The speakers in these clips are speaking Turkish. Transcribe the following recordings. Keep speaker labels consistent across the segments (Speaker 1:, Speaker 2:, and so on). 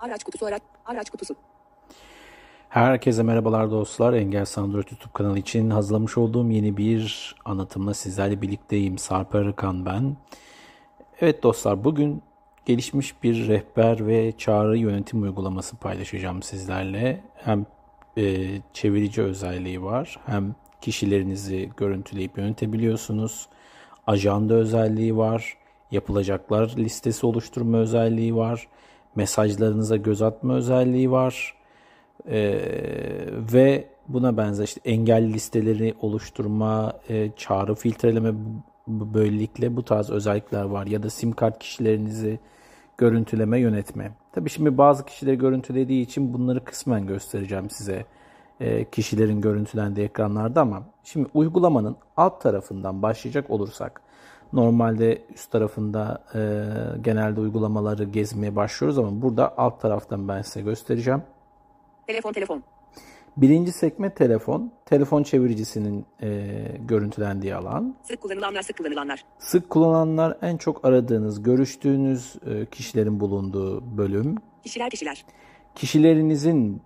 Speaker 1: Araç kutusu araç. Araç kutusu.
Speaker 2: Herkese merhabalar dostlar. Engel Android YouTube kanalı için hazırlamış olduğum yeni bir anlatımla sizlerle birlikteyim. Sarp Arıkan ben. Evet dostlar bugün gelişmiş bir rehber ve çağrı yönetim uygulaması paylaşacağım sizlerle. Hem e, çevirici özelliği var hem kişilerinizi görüntüleyip yönetebiliyorsunuz. Ajanda özelliği var. Yapılacaklar listesi oluşturma özelliği var. Mesajlarınıza göz atma özelliği var. Ee, ve buna benzer işte engel listeleri oluşturma, e, çağrı filtreleme böylelikle bu tarz özellikler var. Ya da sim kart kişilerinizi görüntüleme, yönetme. Tabii şimdi bazı kişileri görüntülediği için bunları kısmen göstereceğim size e, kişilerin görüntülendiği ekranlarda ama şimdi uygulamanın alt tarafından başlayacak olursak normalde üst tarafında e, genelde uygulamaları gezmeye başlıyoruz ama burada alt taraftan ben size göstereceğim.
Speaker 1: Telefon telefon.
Speaker 2: Birinci sekme telefon, telefon çeviricisinin e, görüntülendiği alan.
Speaker 1: Sık kullanılanlar sık kullanılanlar.
Speaker 2: Sık kullanılanlar en çok aradığınız, görüştüğünüz e, kişilerin bulunduğu bölüm.
Speaker 1: Kişiler kişiler.
Speaker 2: Kişilerinizin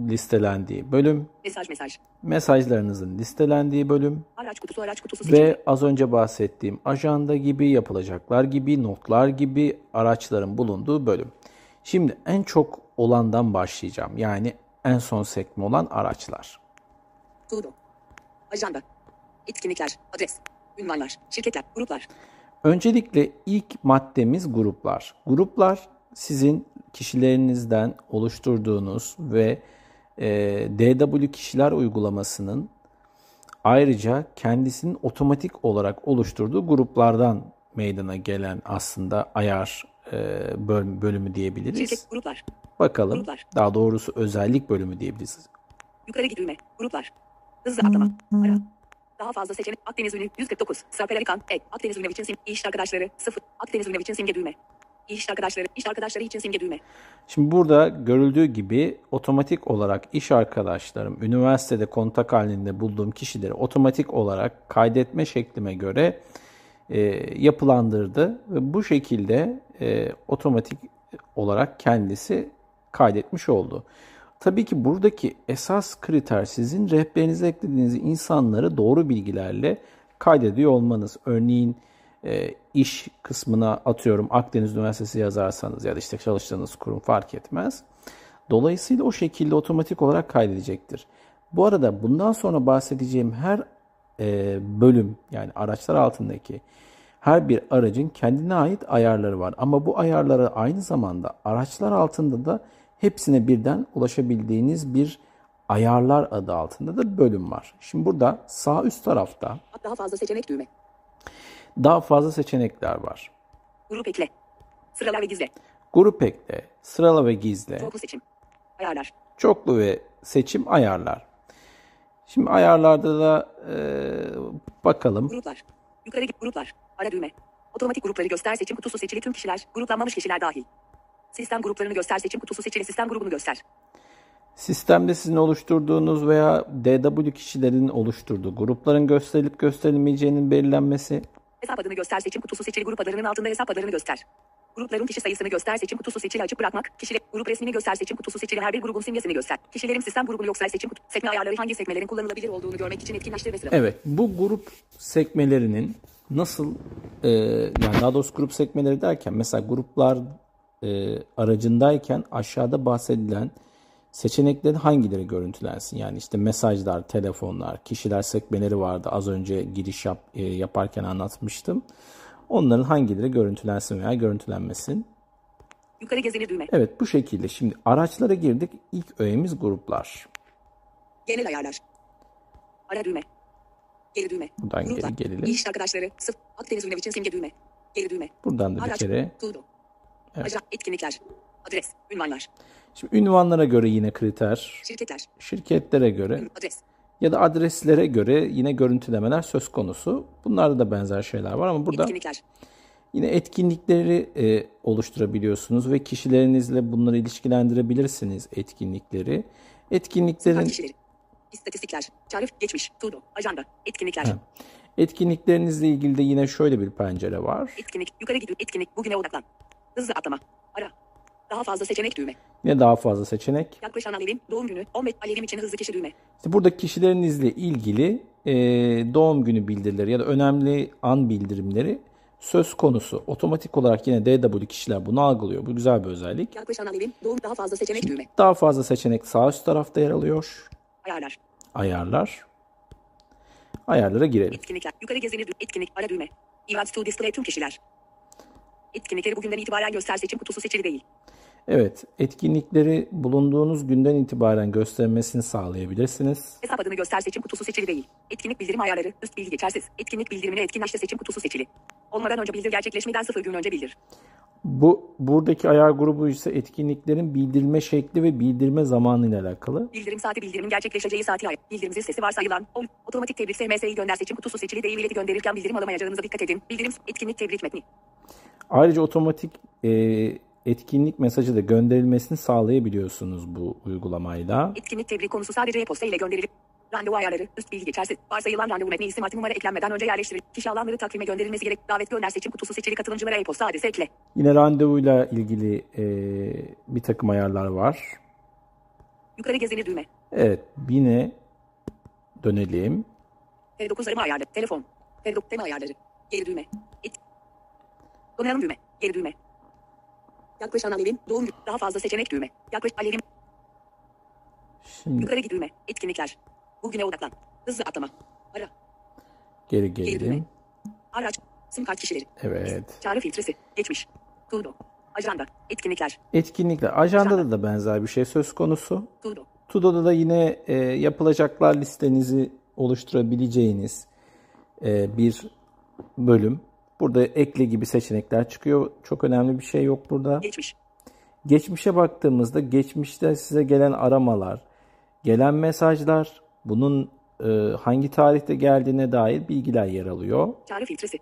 Speaker 2: listelendiği bölüm.
Speaker 1: Mesaj mesaj.
Speaker 2: Mesajlarınızın listelendiği bölüm.
Speaker 1: Araç kutusu araç kutusu seçim.
Speaker 2: Ve az önce bahsettiğim ajanda gibi, yapılacaklar gibi, notlar gibi araçların bulunduğu bölüm. Şimdi en çok olandan başlayacağım. Yani en son sekme olan araçlar.
Speaker 1: Tuğdu. Ajanda. Etkinlikler. Adres. Ünvanlar. Şirketler. Gruplar.
Speaker 2: Öncelikle ilk maddemiz gruplar. Gruplar sizin kişilerinizden oluşturduğunuz ve DW kişiler uygulamasının ayrıca kendisinin otomatik olarak oluşturduğu gruplardan meydana gelen aslında ayar e, böl- bölümü diyebiliriz.
Speaker 1: Şirket. Gruplar.
Speaker 2: Bakalım.
Speaker 1: Gruplar.
Speaker 2: Daha doğrusu özellik bölümü diyebiliriz.
Speaker 1: Yukarı git düğme. Gruplar. Hızlı atlama. Ara. Daha fazla seçenek. Akdeniz ünlü 149. Sarper Alikan. Ek. Akdeniz ünlü için sim. İş arkadaşları 0. Akdeniz ünlü için simge düğme. İş arkadaşları. İş arkadaşları için simge düğme.
Speaker 2: Şimdi burada görüldüğü gibi otomatik olarak iş arkadaşlarım, üniversitede kontak halinde bulduğum kişileri otomatik olarak kaydetme şeklime göre e, yapılandırdı ve bu şekilde e, otomatik olarak kendisi kaydetmiş oldu. Tabii ki buradaki esas kriter sizin rehberinize eklediğiniz insanları doğru bilgilerle kaydediyor olmanız. Örneğin e, iş kısmına atıyorum Akdeniz Üniversitesi yazarsanız ya da işte çalıştığınız kurum fark etmez. Dolayısıyla o şekilde otomatik olarak kaydedecektir. Bu arada bundan sonra bahsedeceğim her e, bölüm yani araçlar altındaki her bir aracın kendine ait ayarları var. Ama bu ayarlara aynı zamanda araçlar altında da hepsine birden ulaşabildiğiniz bir ayarlar adı altında da bölüm var. Şimdi burada sağ üst tarafta
Speaker 1: Daha fazla seçenek düğme.
Speaker 2: Daha fazla seçenekler var.
Speaker 1: Grup ekle. Sırala ve gizle.
Speaker 2: Grup ekle, sırala ve gizle,
Speaker 1: Çoklu seçim. Ayarlar.
Speaker 2: çoklu ve seçim ayarlar. Şimdi ayarlarda da e, bakalım.
Speaker 1: Gruplar. Yukarı git gruplar. Ara düğme. Otomatik grupları göster seçim kutusu seçili tüm kişiler. Gruplanmamış kişiler dahil. Sistem gruplarını göster seçim kutusu seçili sistem grubunu göster.
Speaker 2: Sistemde sizin oluşturduğunuz veya DW kişilerin oluşturduğu grupların gösterilip gösterilmeyeceğinin belirlenmesi,
Speaker 1: Hesap adını göster seçim kutusu seçili grup adlarının altında hesap adlarını göster. Grupların kişi sayısını göster seçim kutusu seçili açık bırakmak. Kişiler grup resmini göster seçim kutusu seçili her bir grubun simgesini göster. Kişilerin sistem grubunu yoksa seçim kutu. Sekme ayarları hangi sekmelerin kullanılabilir olduğunu görmek için etkinleştir ve.
Speaker 2: Evet, bu grup sekmelerinin nasıl e, yani daha doğrusu grup sekmeleri derken mesela gruplar e, aracındayken aşağıda bahsedilen seçeneklerin hangileri görüntülensin? Yani işte mesajlar, telefonlar, kişiler sekmeleri vardı. Az önce giriş yap, e, yaparken anlatmıştım. Onların hangileri görüntülensin veya görüntülenmesin?
Speaker 1: Yukarı gezinir düğme.
Speaker 2: Evet bu şekilde. Şimdi araçlara girdik. İlk öğemiz gruplar.
Speaker 1: Genel ayarlar. Ara düğme. Geri düğme.
Speaker 2: Buradan geri
Speaker 1: Gruplar.
Speaker 2: gelelim.
Speaker 1: İş arkadaşları. Sıf. Akdeniz ünlü için simge düğme. Geri düğme.
Speaker 2: Buradan da bir
Speaker 1: Araç.
Speaker 2: kere.
Speaker 1: Tuğdu. Ajan. Etkinlikler. Adres. Ünvanlar.
Speaker 2: Şimdi ünvanlara göre yine kriter,
Speaker 1: Şirketler.
Speaker 2: şirketlere göre
Speaker 1: Adres.
Speaker 2: ya da adreslere göre yine görüntülemeler söz konusu. Bunlarda da benzer şeyler var ama burada
Speaker 1: Etkinlikler.
Speaker 2: yine etkinlikleri e, oluşturabiliyorsunuz ve kişilerinizle bunları ilişkilendirebilirsiniz etkinlikleri. Etkinliklerin.
Speaker 1: İstatistikler. Tarif. Geçmiş. Tuğdu. Ajanda. Etkinlikler.
Speaker 2: etkinliklerinizle ilgili de yine şöyle bir pencere var.
Speaker 1: Etkinlik. Yukarı gidiyor. Etkinlik. Bugüne odaklan. Hızlı atlama. Ara. Daha fazla seçenek düğme.
Speaker 2: Yine daha fazla seçenek.
Speaker 1: Yaklaşan alevin doğum günü 15 alevim için hızlı kişi düğme.
Speaker 2: İşte buradaki kişilerinizle ilgili e, doğum günü bildirileri ya da önemli an bildirimleri söz konusu. Otomatik olarak yine DW kişiler bunu algılıyor. Bu güzel bir özellik.
Speaker 1: Yaklaşan alevin doğum daha fazla seçenek düğme.
Speaker 2: Daha fazla seçenek sağ üst tarafta yer alıyor.
Speaker 1: Ayarlar.
Speaker 2: Ayarlar. Ayarlara girelim.
Speaker 1: Etkinlikler. Yukarı gezinir etkinlik ara düğme. Events to display tüm kişiler. Etkinlikleri bugünden itibaren göster seçim kutusu seçili değil.
Speaker 2: Evet, etkinlikleri bulunduğunuz günden itibaren göstermesini sağlayabilirsiniz.
Speaker 1: Hesap adını göster seçim kutusu seçili değil. Etkinlik bildirim ayarları üst bilgi geçersiz. Etkinlik bildirimini etkinleştir seçim kutusu seçili. Olmadan önce bildir gerçekleşmeden 0 gün önce bildir.
Speaker 2: Bu buradaki ayar grubu ise etkinliklerin bildirilme şekli ve bildirme zamanı ile alakalı.
Speaker 1: Bildirim saati bildirimin gerçekleşeceği saati ayar. Bildirim zil sesi varsayılan. O, otomatik tebrik SMS'yi gönder seçim kutusu seçili değil ileti gönderirken bildirim alamayacağınıza dikkat edin. Bildirim etkinlik tebrik metni.
Speaker 2: Ayrıca otomatik e, etkinlik mesajı da gönderilmesini sağlayabiliyorsunuz bu uygulamayla.
Speaker 1: Etkinlik tebrik konusu sadece e-posta ile gönderilir. Randevu ayarları, üst bilgi geçersiz. Varsayılan randevu metni isim artı numara eklenmeden önce yerleştirilir. Kişi alanları takvime gönderilmesi gerek. Davet gönder seçim kutusu seçili katılımcılara e-posta adresi ekle.
Speaker 2: Yine randevuyla ilgili e, bir takım ayarlar var.
Speaker 1: Yukarı gezinir düğme.
Speaker 2: Evet, yine dönelim.
Speaker 1: F9 arama ayarları. Telefon. F9 tema ayarları. Geri düğme. Et. Donanım düğme. Geri düğme. Yaklaşan alevin doğum günü. Daha fazla seçenek düğme. Yaklaş alevin.
Speaker 2: Şimdi
Speaker 1: Yukarı git düğme. Etkinlikler. Bugüne odaklan. Hızlı atlama. Ara.
Speaker 2: geri gelelim.
Speaker 1: Araç. Sim kart kişileri.
Speaker 2: Evet.
Speaker 1: Çağrı filtresi. Geçmiş. Tuğdo. Ajanda. Etkinlikler.
Speaker 2: Etkinlikler. Ajandada da benzer bir şey söz konusu.
Speaker 1: Tuğdo.
Speaker 2: Tudo'da da yine e, yapılacaklar listenizi oluşturabileceğiniz e, bir bölüm. Burada ekle gibi seçenekler çıkıyor. Çok önemli bir şey yok burada.
Speaker 1: Geçmiş.
Speaker 2: Geçmişe baktığımızda geçmişte size gelen aramalar, gelen mesajlar, bunun e, hangi tarihte geldiğine dair bilgiler yer alıyor.
Speaker 1: Çağrı filtresi.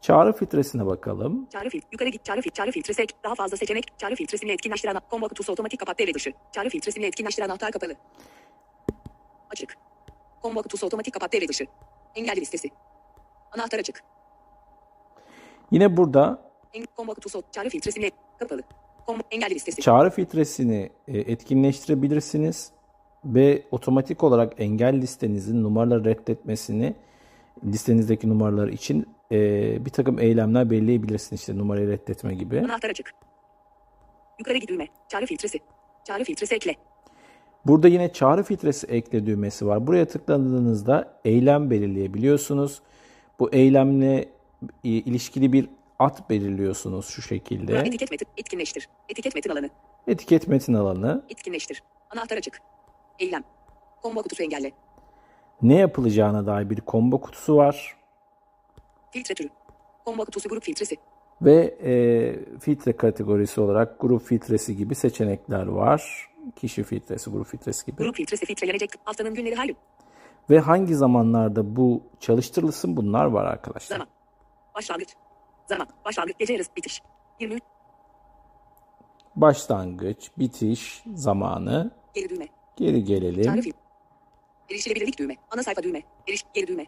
Speaker 2: Çağrı filtresine bakalım.
Speaker 1: Çağrı fil. Yukarı git. Çağrı fil. Çağrı filtresi. Daha fazla seçenek. Çağrı filtresini etkinleştiren. Combo kutusu otomatik kapat devre dışı. Çağrı filtresini etkinleştiren anahtar kapalı. Açık. Combo kutusu otomatik kapat devre dışı. Engelli listesi. Anahtar açık.
Speaker 2: Yine burada
Speaker 1: En combo kutusu. Çağrı filtresini kapalı. Engelli listesi.
Speaker 2: çağrı filtresini etkinleştirebilirsiniz ve otomatik olarak engel listenizin numaraları reddetmesini listenizdeki numaralar için e, bir takım eylemler belirleyebilirsiniz. İşte numarayı reddetme gibi.
Speaker 1: Anahtar açık. Yukarı git düğme. Çağrı filtresi. Çağrı filtresi ekle.
Speaker 2: Burada yine çağrı filtresi ekle düğmesi var. Buraya tıkladığınızda eylem belirleyebiliyorsunuz. Bu eylemle ilişkili bir at belirliyorsunuz şu şekilde.
Speaker 1: Etiket metin. Etkinleştir. Etiket metin alanı.
Speaker 2: Etiket metin alanı.
Speaker 1: Etkinleştir. Anahtar açık. Eylem. Combo kutusu engelle.
Speaker 2: Ne yapılacağına dair bir combo kutusu var.
Speaker 1: Filtre türü. Combo kutusu grup filtresi.
Speaker 2: Ve e, filtre kategorisi olarak grup filtresi gibi seçenekler var. Kişi filtresi, grup filtresi gibi.
Speaker 1: Grup filtresi filtrelenecek. Haftanın günleri gün.
Speaker 2: Ve hangi zamanlarda bu çalıştırılsın bunlar var arkadaşlar.
Speaker 1: Zaman. Başlangıç. Zaman. Başlangıç. Gece yarısı bitiş. 23.
Speaker 2: Başlangıç, bitiş zamanı.
Speaker 1: Geri düğme.
Speaker 2: Geri gelelim.
Speaker 1: Çağrı film. Erişilebilirlik düğme. Ana sayfa düğme. Eriş. Geri düğme.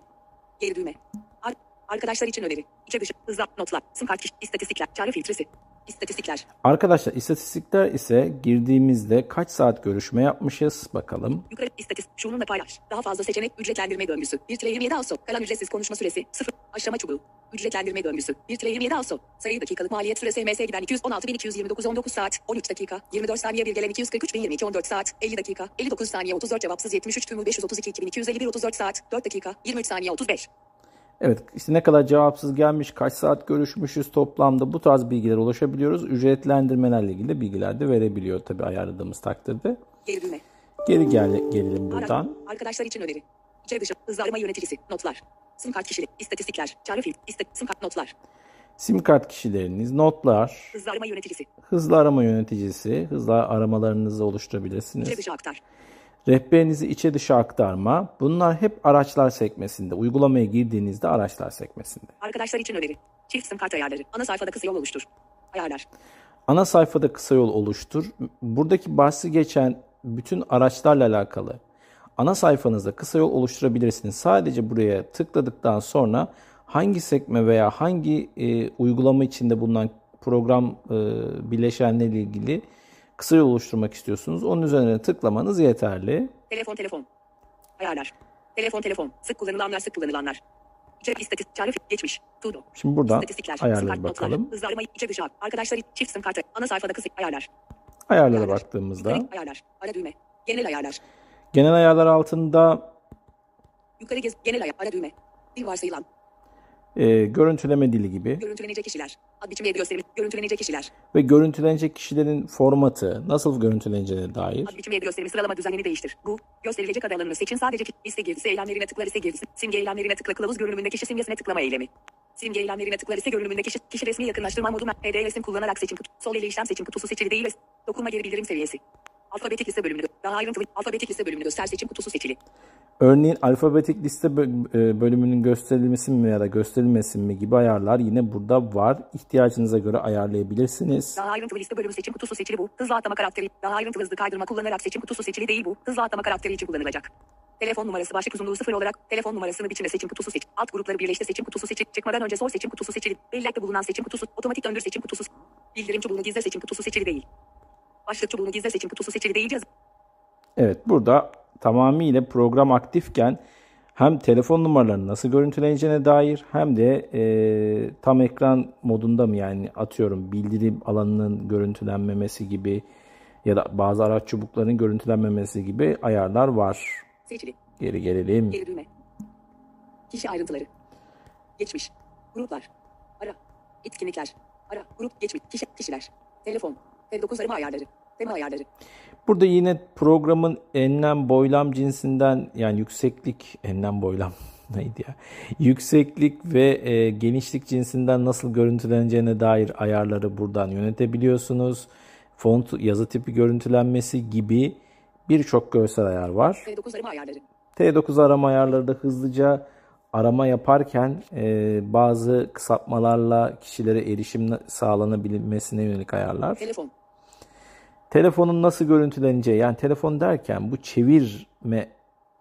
Speaker 1: Geri düğme. Ar- arkadaşlar için öneri. İçe dışı. Hızla. Notlar. Sim kart. İstatistikler. Çağrı filtresi. İstatistikler.
Speaker 2: Arkadaşlar istatistikler ise girdiğimizde kaç saat görüşme yapmışız bakalım.
Speaker 1: Yukarı istatistik. Şununla paylaş. Daha fazla seçenek. Ücretlendirme döngüsü. 1 TL 27 Ağustos. Kalan ücretsiz konuşma süresi. 0. Aşama çubuğu. Ücretlendirme döngüsü. 1 TL 27 Ağustos. Sayı dakikalık maliyet süresi MS giden 216.229 19 saat. 13 dakika. 24 saniye bir gelen 243.022 14 saat. 50 dakika. 59 saniye 34 cevapsız 73 tümü 532.251 34 saat. 4 dakika. 23 saniye 35.
Speaker 2: Evet işte ne kadar cevapsız gelmiş, kaç saat görüşmüşüz toplamda bu tarz bilgilere ulaşabiliyoruz. Ücretlendirmelerle ilgili de bilgiler de verebiliyor tabii ayarladığımız takdirde.
Speaker 1: Geri düğme.
Speaker 2: Geri gel gelelim buradan.
Speaker 1: Arkadaşlar için öneri. İçe dışı. Hızlı arama yöneticisi. Notlar. Sim kart kişilik. İstatistikler. Çağrı fil. İsta sim kart notlar.
Speaker 2: Sim kart kişileriniz, notlar,
Speaker 1: Hızlı arama yöneticisi.
Speaker 2: hızlı arama yöneticisi, hızlı aramalarınızı oluşturabilirsiniz.
Speaker 1: İçe dışı aktar.
Speaker 2: Rehberinizi içe dışa aktarma. Bunlar hep araçlar sekmesinde. Uygulamaya girdiğinizde araçlar sekmesinde.
Speaker 1: Arkadaşlar için öneri. Çift sim kart ayarları. Ana sayfada kısa yol oluştur. Ayarlar.
Speaker 2: Ana sayfada kısa yol oluştur. Buradaki bahsi geçen bütün araçlarla alakalı ana sayfanızda kısa yol oluşturabilirsiniz. Sadece buraya tıkladıktan sonra hangi sekme veya hangi e, uygulama içinde bulunan program e, bileşenleriyle ilgili kısa yol oluşturmak istiyorsunuz. Onun üzerine tıklamanız yeterli.
Speaker 1: Telefon telefon. Ayarlar. Telefon telefon. Sık kullanılanlar sık kullanılanlar. İçerik istatistik. Çağrı geçmiş. Tudo.
Speaker 2: Şimdi buradan
Speaker 1: İstatistikler.
Speaker 2: ayarlara bakalım.
Speaker 1: Hızlı arama içe dışa. Arkadaşlar çift sim kartı. Ana sayfada kısa ayarlar.
Speaker 2: Ayarlara
Speaker 1: Ayarlar.
Speaker 2: baktığımızda
Speaker 1: Yukarı ayarlar. Ara düğme. Genel ayarlar.
Speaker 2: genel ayarlar altında
Speaker 1: Yukarı gez. Genel ayar. Ara düğme. Bir varsayılan.
Speaker 2: E, görüntüleme dili gibi
Speaker 1: Görüntülenecek kişiler. Ad biçimi ve gösterimi. Görüntülenecek kişiler.
Speaker 2: ve görüntülenecek kişilerin formatı nasıl görüntüleneceğine dair
Speaker 1: Ad biçimi ve gösterimi sıralama düzenini değiştir. Bu. Gösterilecek ad alanını seçin. Sadece liste girdisi eylemlerine tıkla liste girdisi. Simge eylemlerine tıkla kılavuz görünümünde kişi simgesine tıklama eylemi. Simge eylemlerine tıkla liste görünümünde kişi, kişi resmi yakınlaştırma modu PD resim kullanarak seçim kutu. Sol ele işlem seçim kutusu seçili değil dokunma geri bildirim seviyesi. Alfabetik liste bölümünü. Daha ayrıntılı alfabetik liste bölümünü göster seçim kutusu seçili.
Speaker 2: Örneğin alfabetik liste e, bölümünün gösterilmesi mi ya da gösterilmesi mi gibi ayarlar yine burada var. İhtiyacınıza göre ayarlayabilirsiniz.
Speaker 1: Daha ayrıntılı liste bölümü seçim kutusu seçili bu. Hızlı atlama karakteri. Daha ayrıntılı hızlı kaydırma kullanarak seçim kutusu seçili değil bu. Hızlı atlama karakteri için kullanılacak. Telefon numarası başlık uzunluğu sıfır olarak telefon numarasını biçimde seçim kutusu seç. Alt grupları birleştir seçim kutusu seçil. Çıkmadan önce sor seçim kutusu seçili. Bellekte bulunan seçim kutusu. Otomatik döndür seçim kutusu. Bildirim çubuğunu gizle seçim kutusu seçili değil. Başlık çubuğunu gizle seçim kutusu seçili değil yazı.
Speaker 2: Evet burada tamamıyla program aktifken hem telefon numaralarının nasıl görüntüleneceğine dair hem de e, tam ekran modunda mı yani atıyorum bildirim alanının görüntülenmemesi gibi ya da bazı araç çubuklarının görüntülenmemesi gibi ayarlar var.
Speaker 1: Seçili.
Speaker 2: Geri gelelim.
Speaker 1: Geri düğme. Kişi ayrıntıları. Geçmiş. Gruplar. Ara. Etkinlikler. Ara. Grup geçmiş. Kişi, kişiler. Telefon. T9 arama ayarları. Tema ayarları.
Speaker 2: Burada yine programın enlem boylam cinsinden yani yükseklik enlem boylam neydi ya? Yükseklik ve e, genişlik cinsinden nasıl görüntüleneceğine dair ayarları buradan yönetebiliyorsunuz. Font yazı tipi görüntülenmesi gibi birçok görsel ayar var.
Speaker 1: T9 arama ayarları.
Speaker 2: T9 arama ayarları da hızlıca arama yaparken e, bazı kısaltmalarla kişilere erişim sağlanabilmesine yönelik ayarlar.
Speaker 1: Telefon.
Speaker 2: Telefonun nasıl görüntüleneceği yani telefon derken bu çevirme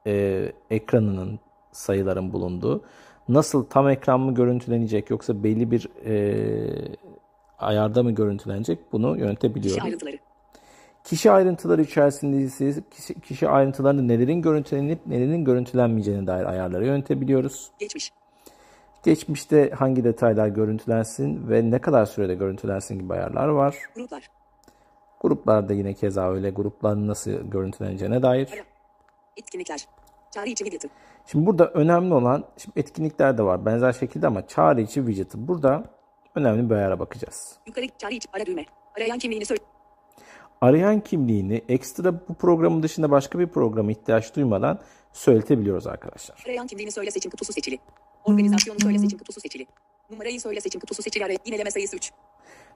Speaker 2: e, ekranının sayıların bulunduğu nasıl tam ekran mı görüntülenecek yoksa belli bir e, ayarda mı görüntülenecek bunu
Speaker 1: Kişi
Speaker 2: yönetebiliyoruz.
Speaker 1: ayrıntıları.
Speaker 2: Kişi ayrıntıları içerisinde ise kişi, kişi ayrıntılarında nelerin görüntülenip nelerin görüntülenmeyeceğine dair ayarları yönetebiliyoruz.
Speaker 1: Geçmiş.
Speaker 2: Geçmişte hangi detaylar görüntülensin ve ne kadar sürede görüntülensin gibi ayarlar var.
Speaker 1: Gruplar.
Speaker 2: Gruplarda yine keza öyle grupların nasıl görüntüleneceğine dair.
Speaker 1: Etkinlikler. Çağrı içi widget'ı.
Speaker 2: Şimdi burada önemli olan, şimdi etkinlikler de var benzer şekilde ama çağrı içi widget'ı. Burada önemli bir ayara bakacağız.
Speaker 1: Yukarı çağrı içi ara düğme. Arayan kimliğini söyle.
Speaker 2: Arayan kimliğini ekstra bu programın dışında başka bir programa ihtiyaç duymadan söyletebiliyoruz arkadaşlar.
Speaker 1: Arayan kimliğini söyle seçim kutusu seçili. Organizasyonu söyle seçim kutusu seçili. Numarayı söyle seçim kutusu seçili. Araya yineleme sayısı 3.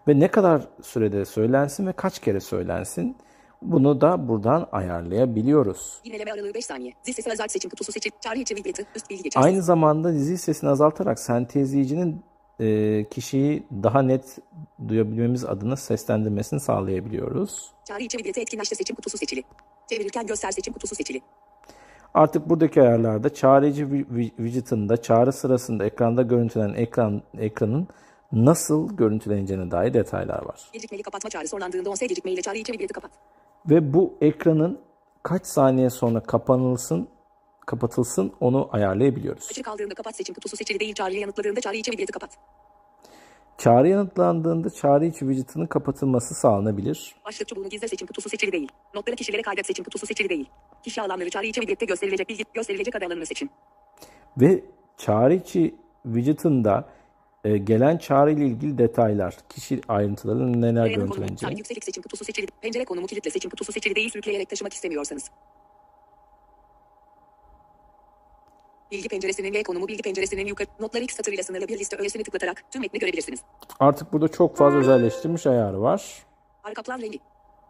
Speaker 2: Ve ne kadar sürede söylensin ve kaç kere söylensin bunu da buradan ayarlayabiliyoruz.
Speaker 1: Yineleme aralığı 5 saniye. Zil sesi azalt seçim kutusu seçili. Çağrı içi widget'ı. Üst bilgi geçersiz.
Speaker 2: Aynı zamanda dizi sesini azaltarak sentezleyicinin e, kişiyi daha net duyabilmemiz adına seslendirmesini sağlayabiliyoruz.
Speaker 1: Çağrı içi widget'ı etkinleştir seçim kutusu seçili. Çevirirken göster seçim kutusu seçili.
Speaker 2: Artık buradaki ayarlarda wi- widget'ında çağrı sırasında ekranda görüntülenen ekran ekranın nasıl görüntüleneceğine dair detaylar var.
Speaker 1: Gecikmeli kapatma çağrı sonlandığında 10 gecikmeyle çağrı içi widget'ı kapat.
Speaker 2: Ve bu ekranın kaç saniye sonra kapanılsın, kapatılsın onu ayarlayabiliyoruz.
Speaker 1: Açık kaldığında kapat seçim kutusu seçili değil çağrıyı yanıtladığında çağrı içi widget'ı kapat.
Speaker 2: Çağrı yanıtlandığında çağrı içi widget'ının kapatılması sağlanabilir.
Speaker 1: Başlık çubuğunu gizle seçim kutusu seçili değil. Notları kişilere kaydet seçim kutusu seçili değil. Kişi alanları çağrı içi widget'te gösterilecek bilgi gösterilecek adı alanını seçin.
Speaker 2: Ve çağrı içi widget'ında e, gelen çağrı ile ilgili detaylar, kişi ayrıntıları neler
Speaker 1: sabit yükseklik seçim kutusu seçili. Pencere konumu kilitle seçim kutusu seçili değil sürükleyerek taşımak istemiyorsanız. Bilgi penceresinin L konumu bilgi penceresinin yukarı notları X satırıyla sınırlı bir liste öğesini tıklatarak tüm metni görebilirsiniz.
Speaker 2: Artık burada çok fazla özelleştirilmiş ayarı var.
Speaker 1: Arka plan rengi.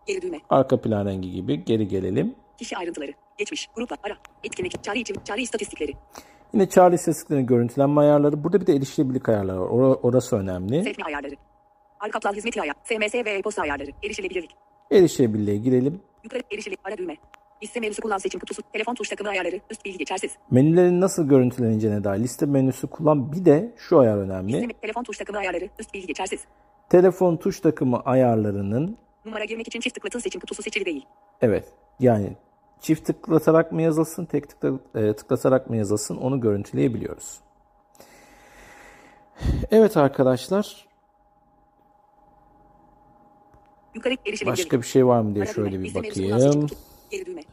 Speaker 1: Geri düğme.
Speaker 2: Arka plan rengi gibi geri gelelim.
Speaker 1: Kişi ayrıntıları. Geçmiş. Gruplar. Ara. Etkinlik. Çağrı içi. Çağrı istatistikleri.
Speaker 2: Yine çağrı istatistiklerinin görüntülenme ayarları. Burada bir de erişilebilirlik ayarları var. Ora- orası önemli.
Speaker 1: Sekme ayarları. Arka plan hizmeti ayar. SMS ve e-posta ayarları. Erişilebilirlik.
Speaker 2: Erişilebilirliğe girelim.
Speaker 1: Yukarı erişilik. Ara düğme. Liste menüsü kullan seçim kutusu. Telefon tuş takımı ayarları. Üst bilgi geçersiz.
Speaker 2: Menülerin nasıl görüntüleneceğine dair liste menüsü kullan. Bir de şu ayar
Speaker 1: Liste,
Speaker 2: önemli.
Speaker 1: telefon tuş takımı ayarları. Üst bilgi geçersiz.
Speaker 2: Telefon tuş takımı ayarlarının
Speaker 1: Numara girmek için çift tıklatın seçim kutusu seçili değil.
Speaker 2: Evet. Yani çift tıklatarak mı yazılsın, tek tıkla, e, tıklatarak mı yazılsın onu görüntüleyebiliyoruz. Evet arkadaşlar.
Speaker 1: Yukarı.
Speaker 2: Başka bir şey var mı diye şöyle bir bakayım.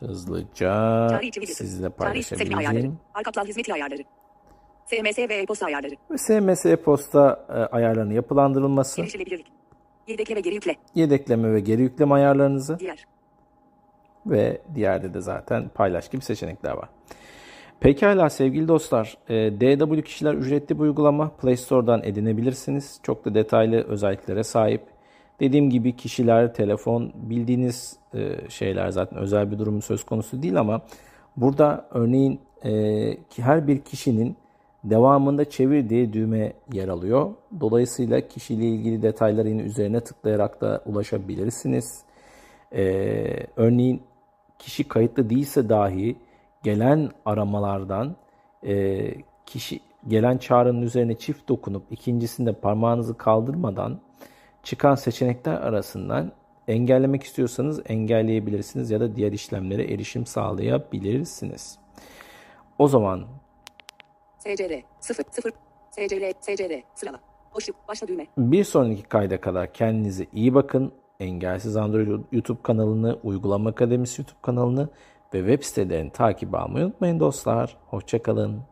Speaker 2: Hızlıca sizle paylaşabileceğim.
Speaker 1: Arka plan hizmeti ayarları. SMS ve e-posta ayarları.
Speaker 2: SMS e-posta e, ayarlarının yapılandırılması,
Speaker 1: Erişilebilirlik. Yedekle ve geri yükle.
Speaker 2: yedekleme ve geri yükleme ayarlarınızı
Speaker 1: Diğer.
Speaker 2: Ve diğerde de zaten paylaş gibi seçenekler var. Pekala sevgili dostlar, e, DW Kişiler ücretli bir uygulama. Play Store'dan edinebilirsiniz. Çok da detaylı özelliklere sahip. Dediğim gibi kişiler, telefon, bildiğiniz e, şeyler zaten özel bir durum söz konusu değil ama burada örneğin e, her bir kişinin devamında çevir diye düğme yer alıyor. Dolayısıyla kişiyle ilgili detaylara yine üzerine tıklayarak da ulaşabilirsiniz. Ee, örneğin kişi kayıtlı değilse dahi gelen aramalardan e, kişi gelen çağrının üzerine çift dokunup ikincisinde parmağınızı kaldırmadan çıkan seçenekler arasından engellemek istiyorsanız engelleyebilirsiniz ya da diğer işlemlere erişim sağlayabilirsiniz. O zaman
Speaker 1: SCR. 0. 0. SCR. SCR. Sırala. Boşluk. Başla düğme.
Speaker 2: Bir sonraki kayda kadar kendinize iyi bakın. Engelsiz Android YouTube kanalını, Uygulama Akademisi YouTube kanalını ve web sitelerini takip almayı unutmayın dostlar. Hoşçakalın.